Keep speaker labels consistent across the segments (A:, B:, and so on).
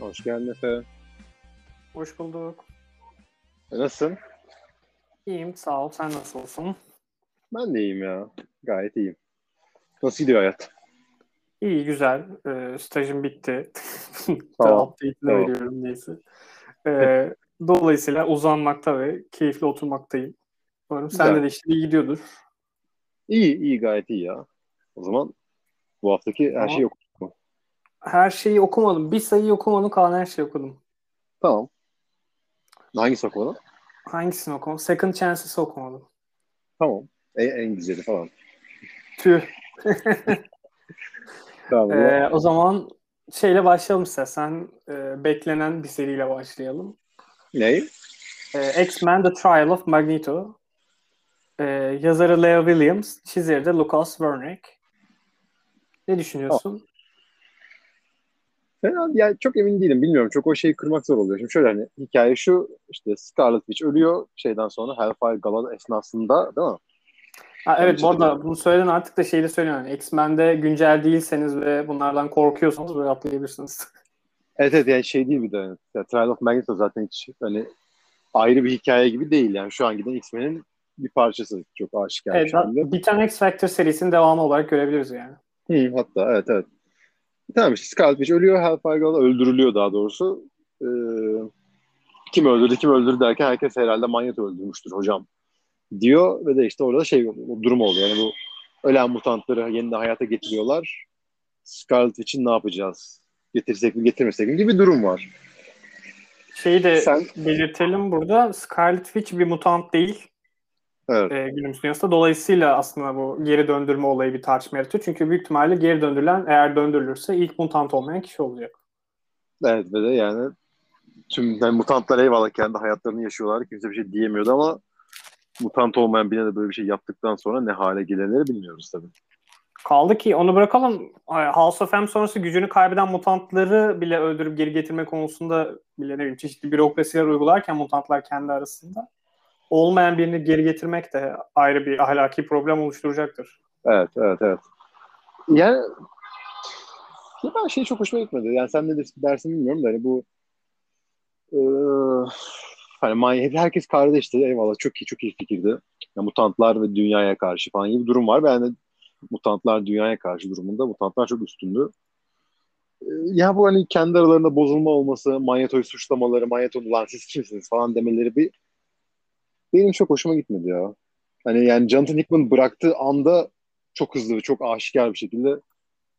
A: Hoş geldin Efe.
B: Hoş bulduk.
A: E, Nasılsın?
B: İyiyim, sağ ol. Sen nasılsın?
A: Ben de iyiyim ya. Gayet iyiyim. Nasıl gidiyor hayat?
B: İyi, güzel. Ee, stajım bitti.
A: Tamam,
B: Update'ini
A: tamam.
B: veriyorum neyse. Ee, dolayısıyla uzanmakta ve keyifli oturmaktayım. Umarım sende
A: Güzel.
B: de işte iyi gidiyordur.
A: İyi, iyi gayet iyi ya. O zaman bu haftaki her
B: Tamam.
A: şey yok.
B: Her şeyi okumadım. Bir sayıyı okumadım, kalan her şeyi okudum.
A: Tamam. Hangisi okumadın?
B: Hangisini okumadım? Second Chances'ı okumadım.
A: Tamam. En, en güzeli falan.
B: Tüh.
A: Tamam.
B: Ee, o zaman şeyle başlayalım istersen. Ee, beklenen bir seriyle başlayalım.
A: Ne?
B: Ee, X-Men The Trial of Magneto. Ee, yazarı Leo Williams, çizeri de Lucas Wernick. Ne düşünüyorsun?
A: Fena, yani çok emin değilim. Bilmiyorum. Çok o şeyi kırmak zor oluyor. Şimdi şöyle hani hikaye şu işte Scarlet Witch ölüyor. Şeyden sonra Hellfire Gala esnasında değil mi?
B: Ha, evet
A: Bence
B: bu arada bunu söyledin artık da şeyi de söylüyorum. Yani X-Men'de güncel değilseniz ve bunlardan korkuyorsanız böyle atlayabilirsiniz.
A: Evet evet yani şey değil bir de. hani, ya, Trial of Magneto zaten hiç hani ayrı bir hikaye gibi değil. Yani şu an giden X-Men'in bir parçası çok aşikar bir
B: evet,
A: şekilde.
B: biten X Factor serisinin devamı olarak görebiliriz yani.
A: Hı, hatta evet evet. Tamam işte Scarlet Witch ölüyor. Hellfire Gala öldürülüyor daha doğrusu. Ee, kim öldürdü kim öldürdü derken herkes herhalde Magneto öldürmüştür hocam diyor ve de işte orada şey durum oluyor. Yani bu ölen mutantları yeniden hayata getiriyorlar. Scarlet Witch'in ne yapacağız? Getirsek mi getirmesek mi gibi bir durum var.
B: Şeyi de
A: Sen
B: belirtelim burada. Scarlet Witch bir mutant değil.
A: Evet,
B: e, dünyasında. Dolayısıyla aslında bu geri döndürme olayı bir tartışma yaratıyor. Çünkü büyük ihtimalle geri döndürülen eğer döndürülürse ilk mutant olmayan kişi olacak.
A: evet ve de yani tüm yani mutantlar eyvallah kendi hayatlarını yaşıyorlar. Kimse bir şey diyemiyordu ama mutant olmayan birine de böyle bir şey yaptıktan sonra ne hale gelenleri bilmiyoruz tabii.
B: Kaldı ki onu bırakalım. House of M sonrası gücünü kaybeden mutantları bile öldürüp geri getirme konusunda bile ne bileyim çeşitli bürokrasiler uygularken mutantlar kendi arasında olmayan birini geri getirmek de ayrı bir ahlaki problem oluşturacaktır.
A: Evet, evet, evet. Yani ya ben şey çok hoşuma gitmedi. Yani sen ne dersin bilmiyorum da hani bu eee hani many- hep herkes kardeşti. Eyvallah çok iyi çok iyi fikirdi. Yani mutantlar ve dünyaya karşı falan gibi bir durum var. Ben de mutantlar dünyaya karşı durumunda mutantlar çok üstündü. Eee, Ya bu hani kendi aralarında bozulma olması, Magneto'yu suçlamaları, Magneto lan siz kimsiniz falan demeleri bir benim çok hoşuma gitmedi ya. Hani yani Jonathan Hickman bıraktığı anda çok hızlı ve çok aşikar bir şekilde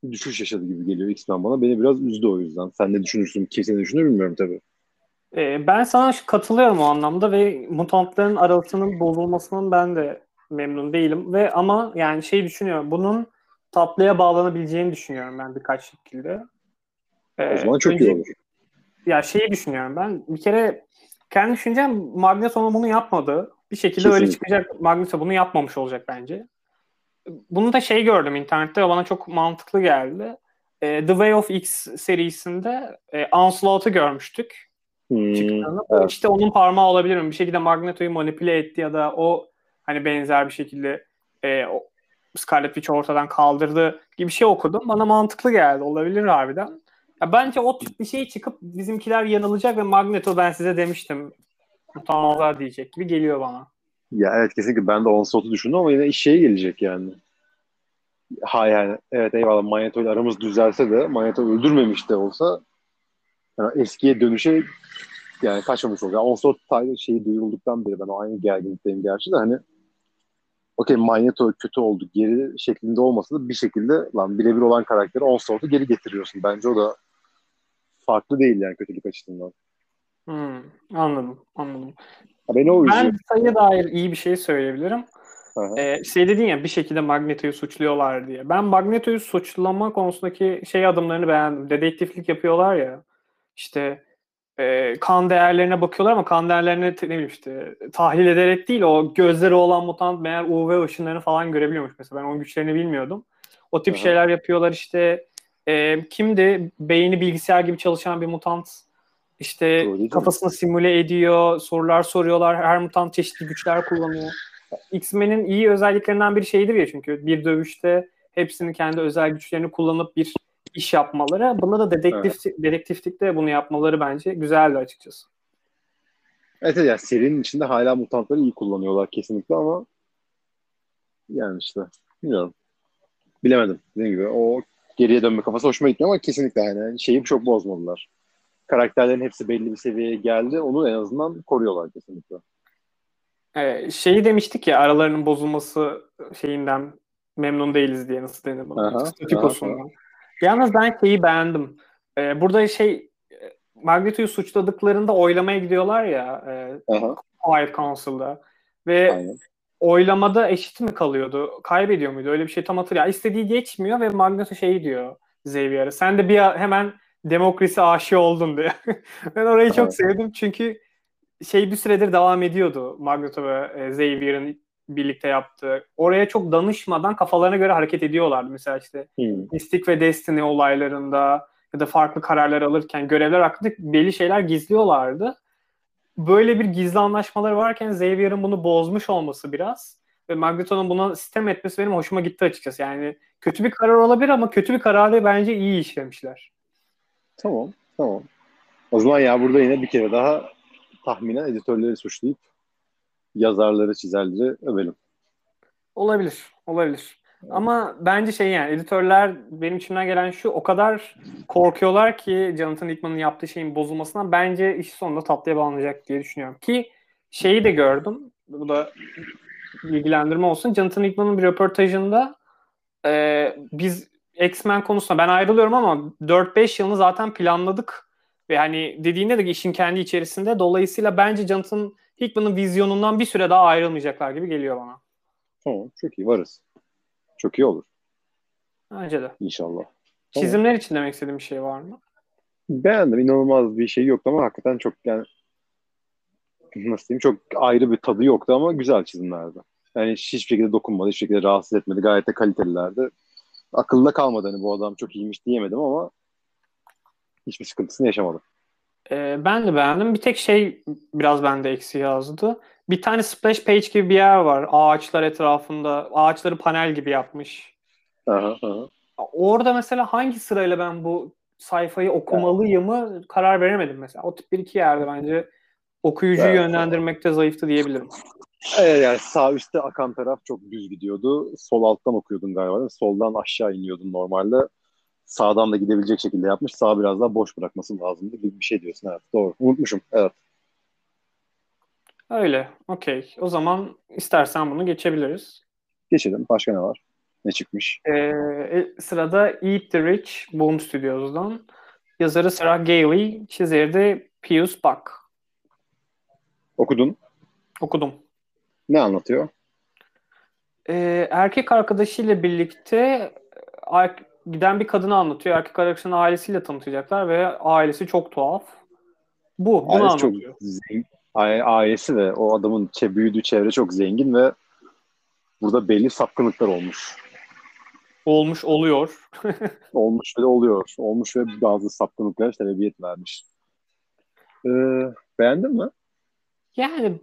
A: bir düşüş yaşadı gibi geliyor X-Men bana. Beni biraz üzdü o yüzden. Sen ne düşünürsün? Kimse ne düşünür bilmiyorum tabii.
B: Ee, ben sana katılıyorum o anlamda ve mutantların arasının bozulmasının ben de memnun değilim ve ama yani şey düşünüyorum bunun tatlıya bağlanabileceğini düşünüyorum ben birkaç şekilde. Ee,
A: O zaman çok
B: önce-
A: iyi olur.
B: Ya şeyi düşünüyorum ben bir kere kendi düşüncem Magneto bunu yapmadı. Bir şekilde öyle
A: Kesinlikle.
B: çıkacak Magneto bunu yapmamış olacak bence. Bunu da şey gördüm internette bana çok mantıklı geldi. Ee, The Way of X serisinde e, Onslaught'u görmüştük
A: Hmm,
B: çıktığında. O
A: evet.
B: işte onun parmağı olabilir mi? Bir şekilde Magneto'yu manipüle etti ya da o hani benzer bir şekilde e, o Scarlet Witch'i ortadan kaldırdı gibi bir şey okudum. Bana mantıklı geldi. Olabilir harbiden. Ya bence o tip bir şey çıkıp bizimkiler yanılacak ve Magneto ben size demiştim utanmazlar diyecek gibi geliyor bana.
A: Ya evet kesinlikle ben de Onslaught'u düşündüm ama yine iş şeye gelecek yani. Ha yani evet eyvallah Magneto ile aramız düzelse de Magneto öldürmemiş de olsa yani eskiye dönüşe yani kaçmamış olacak. Onslaught tay- şeyi duyurulduktan beri ben o aynı gerginlikteyim gerçi de hani okey Magneto kötü oldu geri şeklinde olmasa da bir şekilde lan birebir olan karakteri Onslaught'u geri getiriyorsun. Bence o da farklı değil yani kötülük açısından.
B: Hmm, anladım, anladım.
A: Ha, beni o.
B: Ben sayıya dair iyi bir şey söyleyebilirim.
A: Hı.
B: Ee, şey dedin ya bir şekilde Magneto'yu suçluyorlar diye. Ben Magneto'yu suçlama konusundaki şey adımlarını beğendim. Dedektiflik yapıyorlar ya. İşte e, kan değerlerine bakıyorlar ama kan değerlerini ne bileyim işte tahlil ederek değil o gözleri olan mutant meğer UV ışınlarını falan görebiliyormuş mesela. Ben onun güçlerini bilmiyordum. O tip
A: Aha.
B: şeyler yapıyorlar işte. E, kimdi? Beyni bilgisayar gibi çalışan bir mutant. İşte
A: Doğru değil mi?
B: kafasını simüle ediyor, sorular soruyorlar. Her mutant çeşitli güçler kullanıyor. X-Men'in iyi özelliklerinden bir şeydir ya çünkü bir dövüşte hepsinin kendi özel güçlerini kullanıp bir iş yapmaları. Bunda da dedektif evet. dedektiflikte bunu yapmaları bence güzeldi açıkçası.
A: Evet, yani serinin içinde hala mutantları iyi kullanıyorlar kesinlikle ama yani işte bilmiyorum. Bilemedim. Dediğim gibi o geriye dönme kafası hoşuma gitmiyor ama kesinlikle yani şeyi çok bozmadılar. Karakterlerin hepsi belli bir seviyeye geldi. Onu en azından koruyorlar kesinlikle.
B: Ee, şeyi demiştik ya aralarının bozulması şeyinden memnun değiliz diye nasıl denir bana? Statikosundan. Yalnız ben şeyi beğendim. Ee, burada şey Magneto'yu suçladıklarında oylamaya gidiyorlar ya e, Quiet Council'da ve Aynen. Oylamada eşit mi kalıyordu? Kaybediyor muydu? Öyle bir şey tam hatırlıyorum. İstediği geçmiyor ve Magneto şey diyor Xavier'e. Sen de bir hemen demokrasi aşığı oldun diye. ben orayı çok evet. sevdim çünkü şey bir süredir devam ediyordu Magneto ve e, Xavier'in birlikte yaptığı. Oraya çok danışmadan kafalarına göre hareket ediyorlardı. Mesela işte hmm. Mystic ve Destiny olaylarında ya da farklı kararlar alırken görevler hakkında belli şeyler gizliyorlardı. Böyle bir gizli anlaşmaları varken Xavier'ın bunu bozmuş olması biraz ve Magneto'nun buna sistem etmesi benim hoşuma gitti açıkçası. Yani kötü bir karar olabilir ama kötü bir kararı bence iyi işlemişler.
A: Tamam, tamam. O zaman ya burada yine bir kere daha tahminen editörleri suçlayıp yazarları, çizerleri övelim.
B: Olabilir, olabilir. Ama bence şey yani editörler benim içimden gelen şu o kadar korkuyorlar ki Jonathan Hickman'ın yaptığı şeyin bozulmasından bence iş sonunda tatlıya bağlanacak diye düşünüyorum. Ki şeyi de gördüm. Bu da bilgilendirme olsun. Jonathan Hickman'ın bir röportajında e, biz X-Men konusunda ben ayrılıyorum ama 4-5 yılını zaten planladık. Ve hani dediğinde de işin kendi içerisinde. Dolayısıyla bence Jonathan Hickman'ın vizyonundan bir süre daha ayrılmayacaklar gibi geliyor bana.
A: Tamam çok iyi varız. Çok iyi olur.
B: Bence de.
A: İnşallah.
B: Çizimler tamam. için demek istediğim bir şey var mı?
A: Beğendim. İnanılmaz bir şey yoktu ama hakikaten çok yani nasıl diyeyim çok ayrı bir tadı yoktu ama güzel çizimlerdi. Yani hiçbir şekilde dokunmadı, hiçbir şekilde rahatsız etmedi. Gayet de kalitelilerdi. Akılda kalmadı hani bu adam çok iyiymiş diyemedim ama hiçbir sıkıntısını yaşamadım.
B: Ee, ben de beğendim. Bir tek şey biraz bende eksi yazdı. Bir tane splash page gibi bir yer var. Ağaçlar etrafında. Ağaçları panel gibi yapmış.
A: Aha, aha.
B: Orada mesela hangi sırayla ben bu sayfayı okumalıyım mı karar veremedim mesela. O tip bir iki yerde bence okuyucuyu evet. yönlendirmekte zayıftı diyebilirim.
A: Evet yani sağ üstte akan taraf çok düz gidiyordu. Sol alttan okuyordun galiba. Soldan aşağı iniyordun normalde. Sağdan da gidebilecek şekilde yapmış. Sağ biraz daha boş bırakması lazımdı gibi bir şey diyorsun. Evet doğru. Unutmuşum. Evet.
B: Öyle. Okey. O zaman istersen bunu geçebiliriz.
A: Geçelim. Başka ne var? Ne çıkmış?
B: Ee, e, sırada Eat the Rich Boom Studios'dan. Yazarı Sarah Gailey, çizeri de Pius Buck.
A: Okudun?
B: Okudum.
A: Ne anlatıyor?
B: Ee, erkek arkadaşıyla birlikte giden bir kadını anlatıyor. Erkek arkadaşının ailesiyle tanıtacaklar ve ailesi çok tuhaf. Bu. Bunu Ailesi anlatıyor. Çok zengin,
A: ailesi ve o adamın büyüdüğü çevre çok zengin ve burada belli sapkınlıklar olmuş.
B: Olmuş oluyor.
A: olmuş ve oluyor. Olmuş ve bazı sapkınlıklara sebebiyet vermiş. Ee, beğendin mi?
B: Yani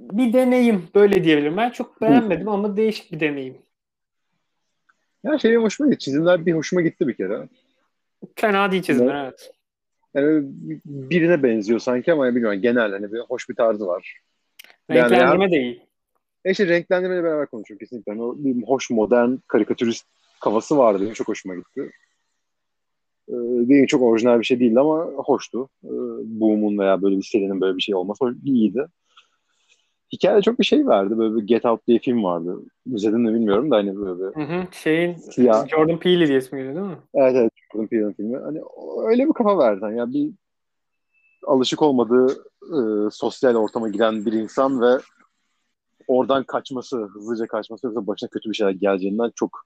B: bir deneyim böyle diyebilirim. Ben çok beğenmedim ama değişik bir deneyim.
A: Ya şey hoşuma gitti. Çizimler bir hoşuma gitti bir kere.
B: Fena değil çizimler evet.
A: Yani birine benziyor sanki ama bilmiyorum genel hani bir hoş bir tarzı var.
B: Renklendirme yani, de iyi.
A: E işte renklendirmeyle beraber konuşuyorum kesinlikle. Yani o bir hoş modern karikatürist kafası vardı. Benim çok hoşuma gitti. Ee, benim çok orijinal bir şey değildi ama hoştu. Ee, Boom'un veya böyle bir serinin böyle bir şey olması iyiydi. Hikaye çok bir şey verdi. Böyle bir Get Out diye film vardı. İzledin mi bilmiyorum da hani böyle bir...
B: Hı hı, şeyin siyah. Jordan Peele diye ismi değil mi?
A: Evet evet Jordan Peele'in filmi. Hani öyle bir kafa verdi. Yani ya bir alışık olmadığı e, sosyal ortama giren bir insan ve oradan kaçması, hızlıca kaçması yoksa başına kötü bir şeyler geleceğinden çok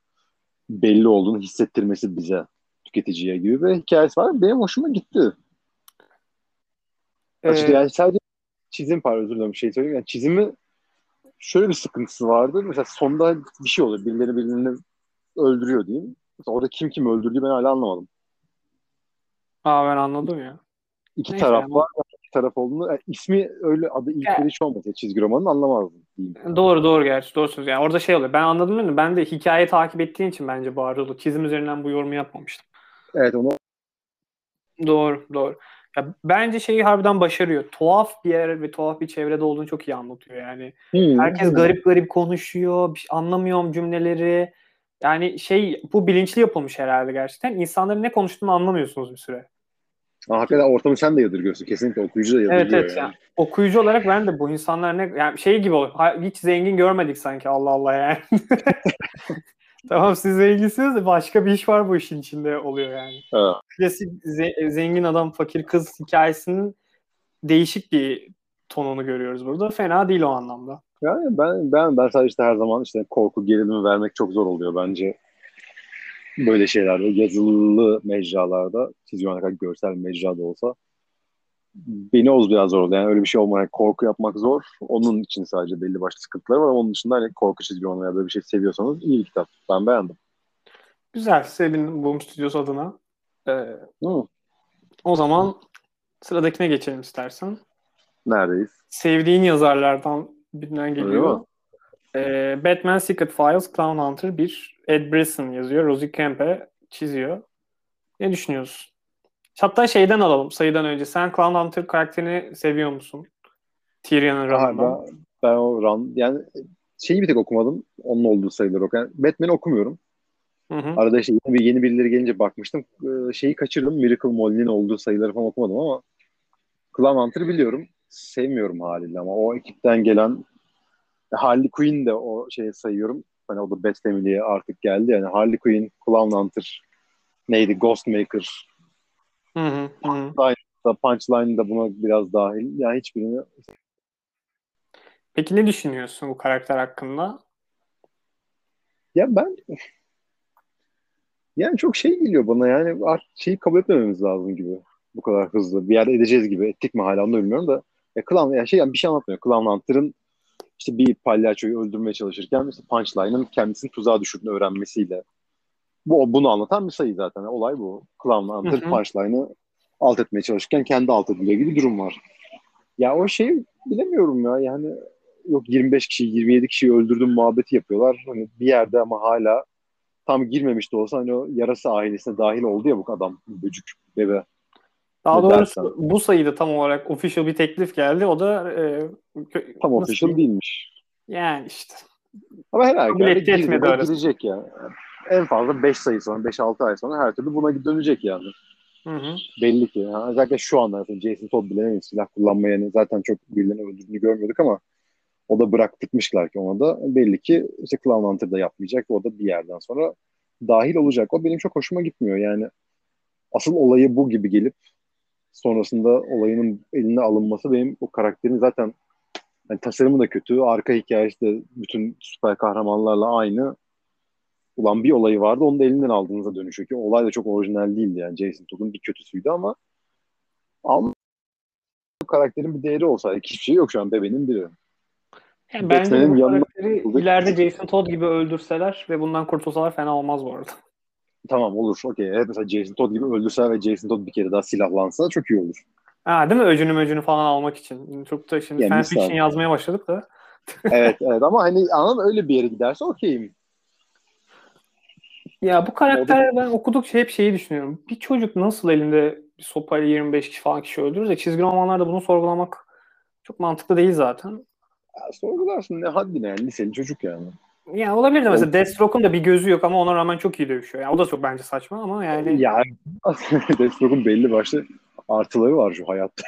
A: belli olduğunu hissettirmesi bize tüketiciye gibi bir hikayesi var. Benim hoşuma gitti. Ee, Açıkçası yani sadece çizim pardon özür dilerim bir şey söyleyeyim. Yani çizimi şöyle bir sıkıntısı vardı. Mesela sonda bir şey oluyor. Birileri birbirini öldürüyor diyeyim. Mesela orada kim kim öldürdüğü ben hala anlamadım.
B: Aa ben anladım ya.
A: İki Neyse taraf yani. var. İki taraf olduğunu. Yani ismi öyle adı ilk yani. hiç olmasa çizgi romanın anlamazdım. Diyeyim.
B: Doğru doğru gerçi. Doğru söylüyorsun. Yani orada şey oluyor. Ben anladım değil mi? Ben de hikaye takip ettiğin için bence bu arada çizim üzerinden bu yorumu yapmamıştım.
A: Evet onu
B: Doğru, doğru. Ya bence şeyi harbiden başarıyor. Tuhaf bir yer ve tuhaf bir çevrede olduğunu çok iyi anlatıyor yani.
A: Hmm,
B: Herkes
A: hmm.
B: garip garip konuşuyor, şey- anlamıyorum cümleleri. Yani şey bu bilinçli yapılmış herhalde gerçekten. İnsanların ne konuştuğunu anlamıyorsunuz bir süre.
A: Aa, hakikaten ortamı sen de yadırgıyorsun. Kesinlikle okuyucu da yadırgıyor.
B: Evet evet
A: yani.
B: yani. Okuyucu olarak ben de bu insanlar ne yani şey gibi oluyor. Hiç zengin görmedik sanki Allah Allah yani. tamam siz zenginsiniz de başka bir iş var bu işin içinde oluyor yani.
A: Ha.
B: Klasik ze- zengin adam fakir kız hikayesinin değişik bir tonunu görüyoruz burada. Fena değil o anlamda.
A: Yani ben ben ben sadece işte her zaman işte korku gerilimi vermek çok zor oluyor bence. Böyle şeylerde yazılı mecralarda çizgi kadar görsel mecrada olsa beni o biraz zor oluyor. Yani öyle bir şey olmayan korku yapmak zor. Onun için sadece belli başlı sıkıntıları var. Onun dışında hani korku çizgi romanı veya böyle bir şey seviyorsanız iyi bir kitap. Ben beğendim.
B: Güzel. Sevindim Boom Studios adına. Ee,
A: Hı.
B: o zaman sıradakine geçelim istersen.
A: Neredeyiz?
B: Sevdiğin yazarlardan birinden geliyor. Ee, Batman Secret Files, Clown Hunter 1. Ed Brisson yazıyor. Rosie Kempe çiziyor. Ne düşünüyorsun? Hatta şeyden alalım sayıdan önce. Sen Clown Hunter karakterini seviyor musun? Tyrion'un
A: Aha,
B: ranından.
A: ben, ben o run yani şeyi bir tek okumadım. Onun olduğu sayıları okuyan. Batman'i okumuyorum.
B: Hı hı.
A: Arada işte yeni, yeni birileri gelince bakmıştım. Ee, şeyi kaçırdım. Miracle Molly'nin olduğu sayıları falan okumadım ama Clown Hunter'ı biliyorum. Sevmiyorum haliyle ama o ekipten gelen Harley Quinn de o şeyi sayıyorum. Hani o da Bat Family'ye artık geldi. Yani Harley Quinn, Clown Hunter neydi? Ghostmaker.
B: Hı hı.
A: Da Punchline da buna biraz dahil. Yani hiçbirini
B: Peki ne düşünüyorsun bu karakter hakkında?
A: ya ben yani çok şey geliyor bana yani artık şeyi kabul etmememiz lazım gibi. Bu kadar hızlı. Bir yerde edeceğiz gibi. Ettik mi hala onu bilmiyorum da. Ya Clown, ya şey yani bir şey anlatmıyor. Clown Hunter'ın işte bir palyaçoyu öldürmeye çalışırken işte Punchline'ın kendisini tuzağa düşürdüğünü öğrenmesiyle bu bunu anlatan bir sayı zaten. Olay bu. Clown Hunter
B: Hı hı.
A: Punchline'ı alt etmeye çalışırken kendi alt ediliyor gibi bir durum var. Ya o şey bilemiyorum ya yani yok 25 kişi 27 kişiyi öldürdüm muhabbeti yapıyorlar. Hani bir yerde ama hala tam girmemiş de olsa hani o yarası ailesine dahil oldu ya bu adam böcük bebe.
B: Daha
A: Ne
B: doğrusu
A: dersen.
B: bu sayıda tam olarak official bir teklif geldi. O da e,
A: Tam official
B: diyeyim?
A: değilmiş.
B: Yani işte.
A: Ama her
B: Kabul etti, etmedi arası.
A: girecek ya. En fazla 5 sayı sonra 5-6 ay sonra her türlü buna dönecek yani.
B: Hı hı.
A: Belli ki. Ha, özellikle şu anda Jason Todd bile ne silah kullanmaya yani zaten çok birilerini öldürdüğünü görmüyorduk ama o da bıraktırmışlar ki ona da belli ki işte Clown Hunter da yapmayacak. O da bir yerden sonra dahil olacak. O benim çok hoşuma gitmiyor. Yani asıl olayı bu gibi gelip sonrasında olayının eline alınması benim o karakterin zaten hani tasarımı da kötü. Arka hikayesi de bütün süper kahramanlarla aynı. Ulan bir olayı vardı onu da elinden aldığınıza dönüşüyor ki olay da çok orijinal değildi yani Jason Todd'un bir kötüsüydü ama ama karakterin bir değeri olsaydı hiçbir şey yok şu an bebeğin biri.
B: Yani bence bu
A: yanına-
B: karakteri ileride Jason Todd gibi öldürseler ve bundan kurtulsalar fena olmaz bu arada.
A: Tamam olur okey. Evet mesela Jason Todd gibi öldürse ve Jason Todd bir kere daha silahlansa çok iyi olur.
B: Ha, değil mi? Öcünü möcünü falan almak için. Çok da şimdi
A: Yani
B: fanfiction yazmaya başladık da.
A: evet evet ama hani anladın öyle bir yere giderse okeyim.
B: Ya bu karakter ben okudukça hep şeyi düşünüyorum. Bir çocuk nasıl elinde bir sopayla 25 kişi falan kişi öldürür de çizgi romanlarda bunu sorgulamak çok mantıklı değil zaten.
A: Ya, sorgularsın ne haddine yani liseli çocuk yani.
B: Ya olabilir de mesela Deathstroke'un da bir gözü yok ama ona rağmen çok iyi dövüşüyor. Yani o da çok bence saçma ama yani
A: Ya Deathstroke'un belli başlı artıları var şu hayatta.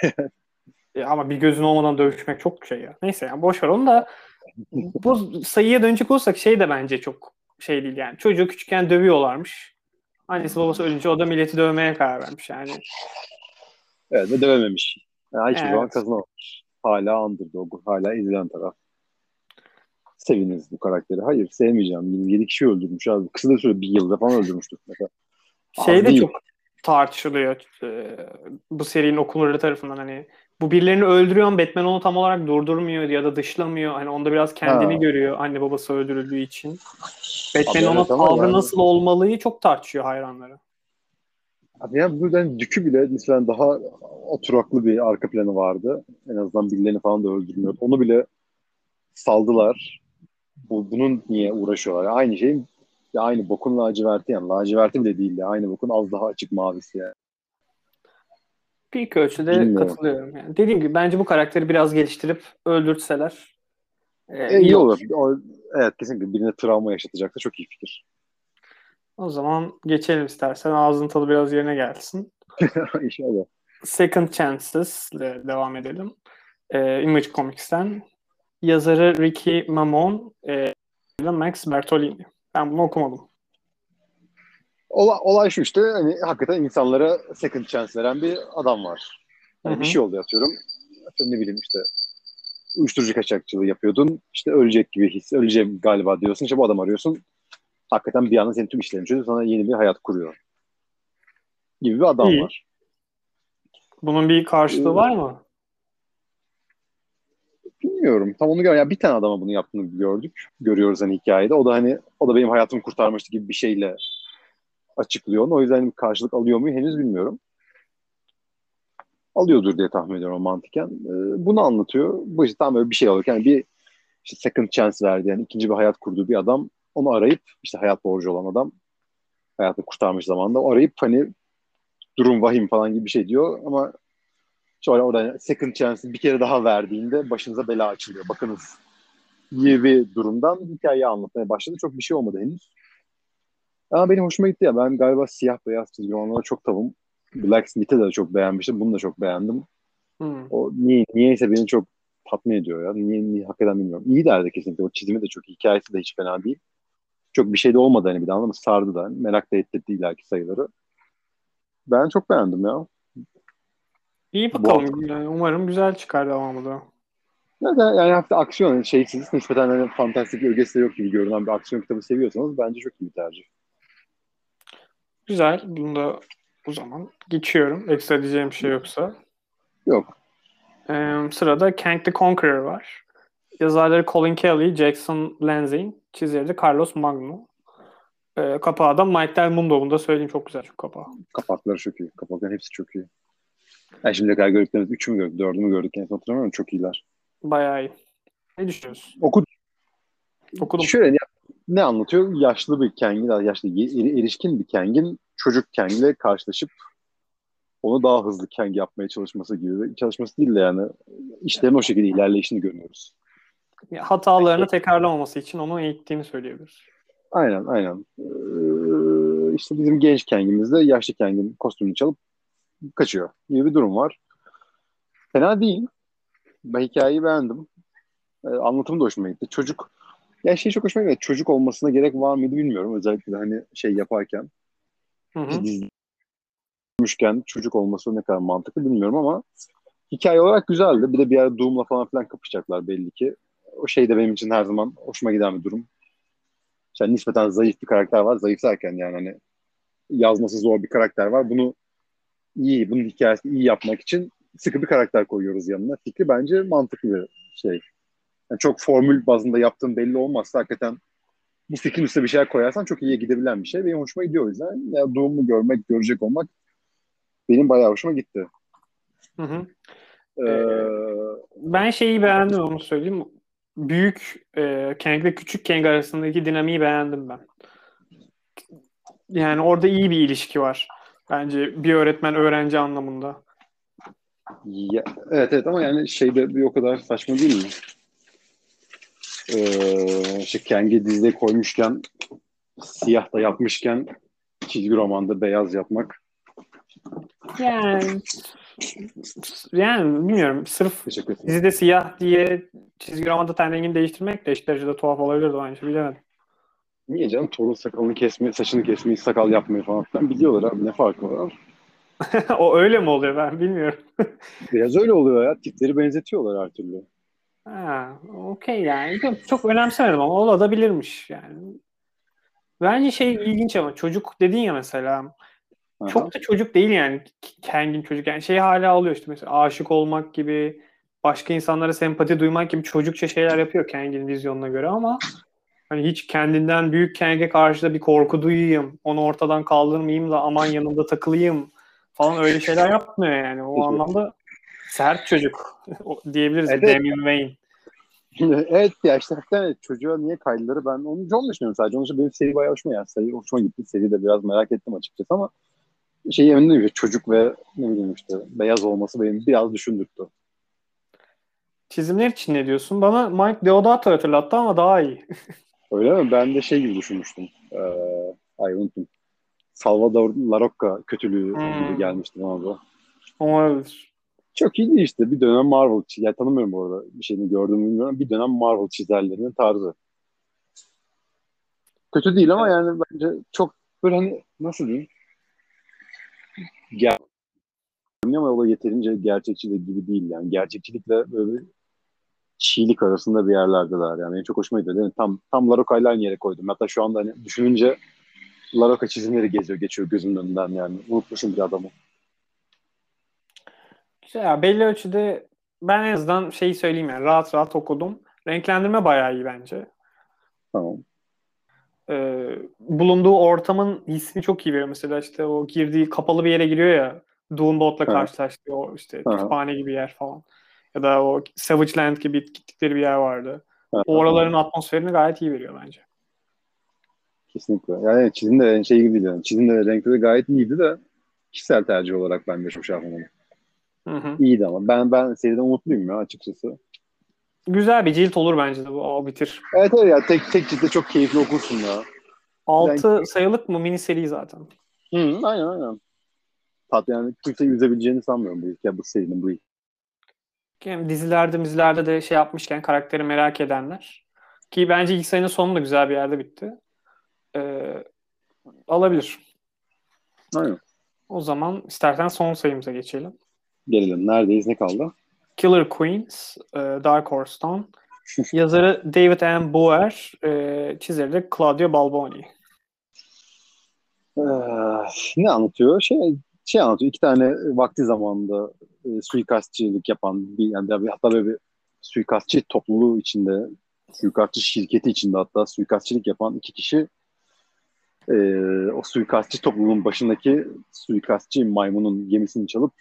B: Ya ama bir gözün olmadan dövüşmek çok şey ya. Neyse yani boş ver onu da bu sayıya dönecek olursak şey de bence çok şey değil yani. Çocuğu küçükken dövüyorlarmış. Annesi babası ölünce o da milleti dövmeye karar vermiş yani.
A: Evet ve dövememiş. Yani hiçbir
B: Evet.
A: zaman kazanamamış. Hala underdog, hala ezilen taraf. Seviniz bu karakteri. Hayır sevmeyeceğim. 27 kişi öldürmüş abi. Kısa da süre bir yılda falan öldürmüştür. Mesela.
B: Şey de çok tartışılıyor bu serinin okurları tarafından hani bu birilerini öldürüyor ama Batman onu tam olarak durdurmuyor ya da dışlamıyor. Hani onda biraz kendini
A: Ha.
B: görüyor anne babası öldürüldüğü için. Batman'in ona tavrı
A: yani-
B: nasıl olmalıyı çok tartışıyor hayranları.
A: Abi yani buradan Dükü bile mesela daha oturaklı bir arka planı vardı. En azından birilerini falan da öldürmüyordu. Onu bile saldılar. Bu, bunun niye uğraşıyorlar? Aynı şey Ya aynı bokun laciverti yani. Laciverti bile değil ya. Aynı bokun az daha açık mavisi yani.
B: Bir ölçüde
A: Bilmiyorum.
B: katılıyorum. Yani dediğim gibi bence bu karakteri biraz geliştirip öldürtseler e,
A: E, iyi olur. O, evet kesinlikle birine travma yaşatacaksa çok iyi fikir.
B: O zaman geçelim istersen. Ağzın tadı biraz yerine gelsin.
A: İnşallah.
B: Second Chances ile devam edelim. Ee, Image Comics'ten. Yazarı Ricky Mamon e, Max Bertolini. Ben bunu okumadım.
A: Olay, olay şu işte hani hakikaten insanlara second chance veren bir adam var. Yani bir şey oldu atıyorum. Atıyorum ne bileyim işte uyuşturucu kaçakçılığı yapıyordun. İşte ölecek gibi his, öleceğim galiba diyorsun. İşte bu adam arıyorsun. Hakikaten bir anda senin tüm işlerini çözüyor. Sana yeni bir hayat kuruyor. Gibi bir adam
B: İyi.
A: var.
B: Bunun bir karşılığı
A: Ee,
B: var mı?
A: Bilmiyorum. Tam onu gör. Ya bir tane adama bunu yaptığını gördük. Görüyoruz hani hikayede. O da hani o da benim hayatımı kurtarmıştı gibi bir şeyle açıklıyor. O yüzden bir karşılık alıyor mu henüz bilmiyorum. Alıyordur diye tahmin ediyorum mantıken. Ee, bunu anlatıyor. Bu işte tam böyle bir şey oluyor. Yani bir işte second chance verdi. Yani ikinci bir hayat kurduğu bir adam. Onu arayıp işte hayat borcu olan adam hayatını kurtarmış zamanda. O arayıp hani durum vahim falan gibi bir şey diyor ama sonra orada second chance bir kere daha verdiğinde başınıza bela açılıyor. Bakınız iyi bir durumdan hikayeyi anlatmaya başladı. Çok bir şey olmadı henüz. Ama benim hoşuma gitti ya. Ben galiba siyah beyaz çizgi romanlara çok tavım. Blacksmith'i de çok beğenmiştim. Bunu da çok beğendim.
B: Hmm.
A: O niye, niyeyse beni çok tatmin ediyor ya. Niye, niye hakikaten bilmiyorum. İyi derdi kesinlikle. O çizimi de çok iyi. Hikayesi de hiç fena değil. Çok bir şey de olmadı hani bir de anladın mı? Sardı da. Merak da ettirdi illaki sayıları. Ben çok beğendim ya.
B: İyi bakalım. Yani umarım güzel çıkar devamı da.
A: Yani, yani hafta aksiyon yani şeysiz, nispeten hani fantastik ögesi de yok gibi görünen bir aksiyon kitabı seviyorsanız bence çok iyi bir tercih.
B: Güzel. Bunu da o zaman geçiyorum. Ekstra diyeceğim bir şey yoksa.
A: Yok.
B: Ee, sırada Kang the Conqueror var. Yazarları Colin Kelly, Jackson Lanzing, çizeri de Carlos Magno. Ee, kapağı da Mike Del Mundo. Bunu da söyleyeyim çok güzel çok kapağı.
A: Kapakları çok iyi. Kapakların hepsi çok iyi. Yani şimdiye kadar gördüklerimiz 3 mü gördük, 4'ü mü gördük son hatırlamıyorum. Çok iyiler.
B: Bayağı iyi. Ne düşünüyorsun?
A: Oku,
B: Okudum.
A: Şöyle ne, ne anlatıyor? Yaşlı bir Kang'in, yaşlı, eri- erişkin bir Kang'in çocuk Kang'le karşılaşıp onu daha hızlı Kang yapmaya çalışması gibi. Çalışması değil de yani işlerin o şekilde ilerleyişini görüyoruz.
B: Hatalarını tekrarlamaması için onu eğittiğini söyleyebiliriz.
A: Aynen aynen. Ee, işte bizim genç Kang'imiz de yaşlı Kang'in kostümünü çalıp kaçıyor gibi bir durum var. Fena değil. Ben hikayeyi beğendim. Ee, anlatımı da hoşuma gitti. Çocuk ya şey çok hoşuma gitti. Çocuk olmasına gerek var mıydı bilmiyorum. Özellikle de hani şey yaparken dizmişken çocuk olması ne kadar mantıklı bilmiyorum ama hikaye olarak güzeldi. Bir de bir yer Doom'la falan filan kapışacaklar belli ki. O şey de benim için her zaman hoşuma giden bir durum. İşte nispeten zayıf bir karakter var. Zayıf derken yani hani yazması zor bir karakter var. Bunu iyi, bunun hikayesini iyi yapmak için sıkı bir karakter koyuyoruz yanına. Fikri bence mantıklı bir şey. Yani çok formül bazında yaptığım belli olmazsa hakikaten bu fikrin üstüne bir şeyler koyarsan çok iyiye gidebilen bir şey. Benim hoşuma gidiyor o yüzden. Ya Doom'u görmek, görecek olmak benim bayağı hoşuma gitti.
B: Hı hı.
A: Ee,
B: Ben şeyi beğendim onu söyleyeyim. Büyük e, Kang ve küçük Kang arasındaki dinamiği beğendim ben. Yani orada iyi bir ilişki var. Bence bir öğretmen öğrenci anlamında.
A: ya, evet evet ama yani şeyde bir o kadar saçma değil mi? Ee, işte Kang'i dizide koymuşken siyah da yapmışken çizgi romanda beyaz yapmak.
B: Yani yani bilmiyorum. Sırf dizide siyah diye çizgi romanda ten rengini değiştirmek de eşit derecede tuhaf olabilirdi bence. Bilemedim.
A: Niye canım? Torun sakalını kesmeyi, saçını kesmeyi, sakal yapmayı falan filan biliyorlar abi. Ne farkı var?
B: o öyle mi oluyor ben bilmiyorum.
A: Biraz öyle oluyor ya. Tipleri benzetiyorlar her türlü.
B: Ha, okey yani. Çok önemsemedim ama olabilirmiş yani. Bence şey ilginç ama çocuk dedin ya mesela.
A: Aha.
B: Çok da çocuk değil yani. Kang'in çocuk. Yani şey hala alıyor işte mesela aşık olmak gibi, başka insanlara sempati duymak gibi çocukça şeyler yapıyor Kang'in vizyonuna göre ama hani hiç kendinden büyük Kang'e karşı da bir korku duyayım, onu ortadan kaldırmayayım da aman yanında takılayım falan öyle şeyler yapmıyor yani. O anlamda sert çocuk diyebiliriz.
A: Evet.
B: Damian Wayne.
A: evet ya işte hakikaten çocuğa niye kaydıları ben onu çok düşünüyorum sadece. Onun için benim seri bayağı hoşuma yani. Seri hoşuma gitti. Seri de biraz merak ettim açıkçası ama şeyi önünde çocuk ve ne bileyim işte beyaz olması benim biraz düşündürttü.
B: Çizimler için ne diyorsun? Bana Mike Deodato hatırlattı ama daha iyi.
A: Öyle mi? Ben de şey gibi düşünmüştüm. Ee, ay unuttum. Salvador Larocca kötülüğü hmm. gibi gelmişti bana da.
B: Olabilir.
A: Çok iyi işte. Bir dönem Marvel ya tanımıyorum bu arada. Bir şeyini gördüm bilmiyorum. Bir dönem Marvel çizerlerinin tarzı. Kötü değil ama yani bence çok böyle hani nasıl diyeyim? Ger ama o da yeterince gerçekçi de gibi değil yani. Gerçekçilikle böyle bir çiğlik arasında bir yerlerdeler yani. Benim çok hoşuma gidiyor mi? Tam, tam Laroca'yla aynı yere koydum. Hatta şu anda hani düşününce Laroca çizimleri geziyor, geçiyor gözümün önünden yani. Unutmuşum bir adamı.
B: Ya belli ölçüde ben en azından şeyi söyleyeyim yani rahat rahat okudum. Renklendirme bayağı iyi bence.
A: Tamam.
B: Ee, bulunduğu ortamın hissini çok iyi veriyor. Mesela işte o girdiği kapalı bir yere giriyor ya. Doombot'la karşılaştı. O işte kütüphane gibi yer falan. Ya da o Savage Land gibi gittikleri bir yer vardı. O oraların atmosferini gayet iyi veriyor bence.
A: Kesinlikle. Yani çizim de şey gibi değil. Yani. Çizim de renkleri gayet iyiydi de kişisel tercih olarak ben de çok şey yapamadım. Hı hı. İyiydi ama. Ben ben seriden umutluyum ya açıkçası.
B: Güzel bir cilt olur bence de bu. O bitir.
A: Evet evet ya tek tek ciltte çok keyifli okursun ya.
B: Altı yani... sayılık mı mini seri zaten.
A: Hı, aynen aynen. Tat yani kimse yüzebileceğini sanmıyorum bu hikaye bu serinin bu
B: Hem dizilerde dizilerde de şey yapmışken karakteri merak edenler. Ki bence ilk sayının sonu da güzel bir yerde bitti. Ee, alabilir.
A: Aynen.
B: O zaman istersen son sayımıza geçelim.
A: Gelelim. Neredeyiz? Ne kaldı?
B: Killer Queens, e, Dark Horse'dan. Yazarı David M. Boer, e, çizeri de Claudio Balboni.
A: Ee, ne anlatıyor? Şey şey anlatıyor. İki tane vakti zamanında e, suikastçılık yapan bir yani hatta böyle bir suikastçı topluluğu içinde suikastçı şirketi içinde hatta suikastçılık yapan iki kişi e, o suikastçı topluluğun başındaki suikastçı maymunun gemisini çalıp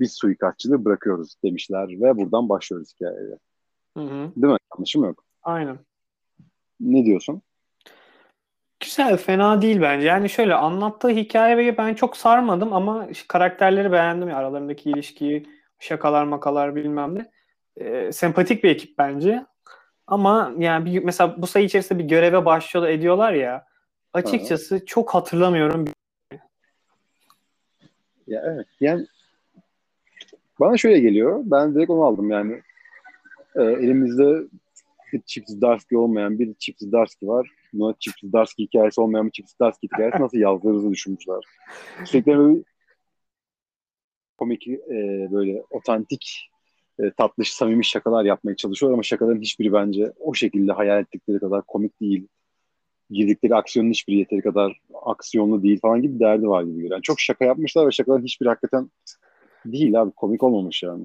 A: biz suikastçılığı bırakıyoruz demişler ve buradan başlıyoruz hikayeye. Hı hı. Değil mi? Yanlışım yok.
B: Aynen.
A: Ne diyorsun?
B: Güzel, fena değil bence. Yani şöyle anlattığı hikayeyi ben çok sarmadım ama karakterleri beğendim. Ya, aralarındaki ilişkiyi, şakalar makalar bilmem ne. E, sempatik bir ekip bence. Ama yani bir, mesela bu sayı içerisinde bir göreve başlıyor ediyorlar ya. Açıkçası Aha. çok hatırlamıyorum.
A: Ya evet. Yani bana şöyle geliyor. Ben direkt onu aldım yani. E, elimizde bir çift Zdarsky olmayan bir çift Zdarsky var. Buna çift Zdarsky hikayesi olmayan bir çift Zdarsky hikayesi nasıl yazdığınızı düşünmüşler. Sürekli böyle komik, e, böyle otantik, e, tatlış, samimi şakalar yapmaya çalışıyor ama şakaların hiçbiri bence o şekilde hayal ettikleri kadar komik değil. Girdikleri aksiyonun hiçbiri yeteri kadar aksiyonlu değil falan gibi derdi var gibi. Yani çok şaka yapmışlar ve şakaların hiçbiri hakikaten değil abi komik olmamış yani.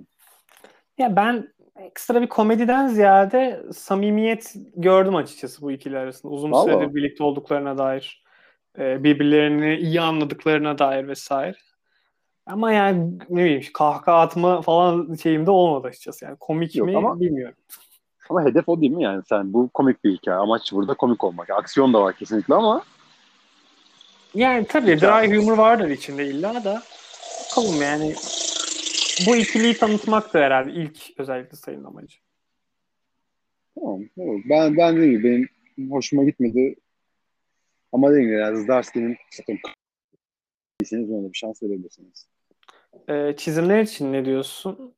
B: Ya ben ekstra bir komediden ziyade samimiyet gördüm açıkçası bu ikili arasında. Uzun Vallahi. süredir birlikte olduklarına dair, e, birbirlerini iyi anladıklarına dair vesaire. Ama yani ne bileyim kahkaha atma falan şeyimde olmadı açıkçası. Yani komik Yok, mi ama, bilmiyorum.
A: Ama hedef o değil mi yani sen bu komik bir hikaye. Amaç burada komik olmak. Aksiyon da var kesinlikle ama
B: yani tabii dry humor vardır içinde illa da. Bakalım yani bu ikiliyi tanıtmak da herhalde ilk özellikle sayın amacı.
A: Tamam. Olur. Ben, ben gibi benim hoşuma gitmedi. Ama gibi yani Zdarsky'nin sakın ona bir şans verebilirsiniz.
B: Ee, çizimler için ne diyorsun?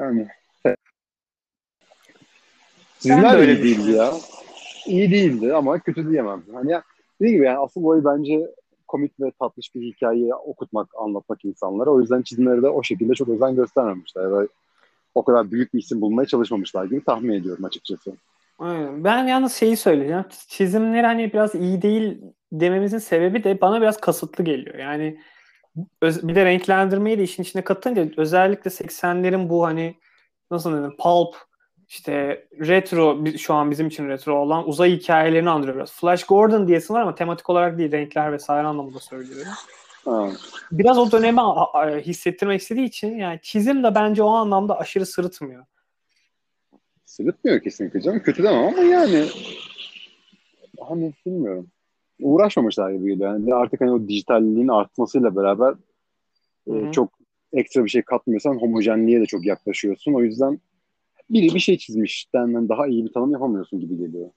A: Yani Çizimler de iyi değildi ya. İyi değildi ama kötü diyemem. Hani ya, dediğim gibi yani asıl boyu bence komik ve tatlış bir hikayeyi okutmak, anlatmak insanlara. O yüzden çizimleri de o şekilde çok özen göstermemişler. Ya o kadar büyük bir isim bulmaya çalışmamışlar gibi tahmin ediyorum açıkçası.
B: Ben yalnız şeyi söyleyeceğim. Çizimleri hani biraz iyi değil dememizin sebebi de bana biraz kasıtlı geliyor. Yani bir de renklendirmeyi de işin içine katınca özellikle 80'lerin bu hani nasıl dedim pulp işte retro şu an bizim için retro olan uzay hikayelerini andırıyor biraz. Flash Gordon diyesin var ama tematik olarak değil renkler vesaire anlamında söylüyorum.
A: Ha.
B: Biraz o dönemi hissettirmek istediği için yani çizim de bence o anlamda aşırı sırıtmıyor.
A: Sırıtmıyor kesinlikle canım. Kötü demem ama yani hani bilmiyorum. Uğraşmamışlar gibi geliyor. Yani artık hani o dijitalliğin artmasıyla beraber e,
B: Hı hı.
A: çok ekstra bir şey katmıyorsan homojenliğe de çok yaklaşıyorsun. O yüzden biri bir şey çizmişten daha iyi bir tanım yapamıyorsun gibi geliyor.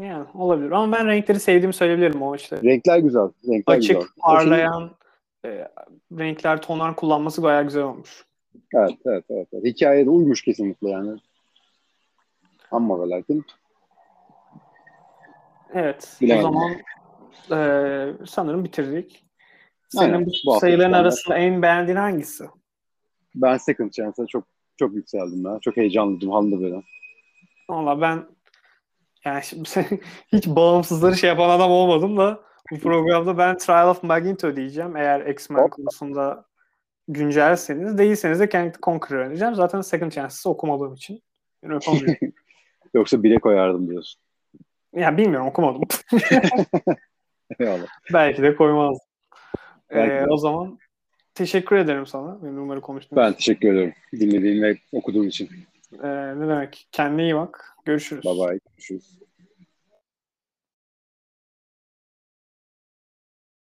B: Yani olabilir ama ben renkleri sevdiğimi söyleyebilirim o işte.
A: Renkler güzel. Renkler
B: Açık,
A: güzel.
B: parlayan e, renkler, tonlar kullanması bayağı güzel olmuş.
A: Evet, evet, evet. evet. Hikayeye de uymuş kesinlikle yani. Ama ve lakin
B: Evet.
A: Bilemedim.
B: O zaman e, sanırım bitirdik. Senin
A: Aynen,
B: bu sayıların arasında en beğendiğin hangisi?
A: ben Second Chance'a çok çok yükseldim ben. Çok heyecanlıydım halde böyle.
B: Valla ben yani şimdi hiç bağımsızları şey yapan adam olmadım da bu programda ben Trial of Magneto diyeceğim. Eğer X-Men konusunda güncelseniz. Değilseniz de the Conqueror önereceğim. Zaten Second Chance'ı okumadığım için.
A: Yoksa bire koyardım diyorsun.
B: ya bilmiyorum okumadım. Belki de koymaz.
A: Belki
B: Ee,
A: de.
B: o zaman teşekkür ederim sana. Numara konuştuğun
A: Ben
B: için.
A: teşekkür ediyorum. Dinlediğin ve okuduğun için.
B: Ee, ne demek? Kendine iyi bak. Görüşürüz.
A: Bye bye. Görüşürüz.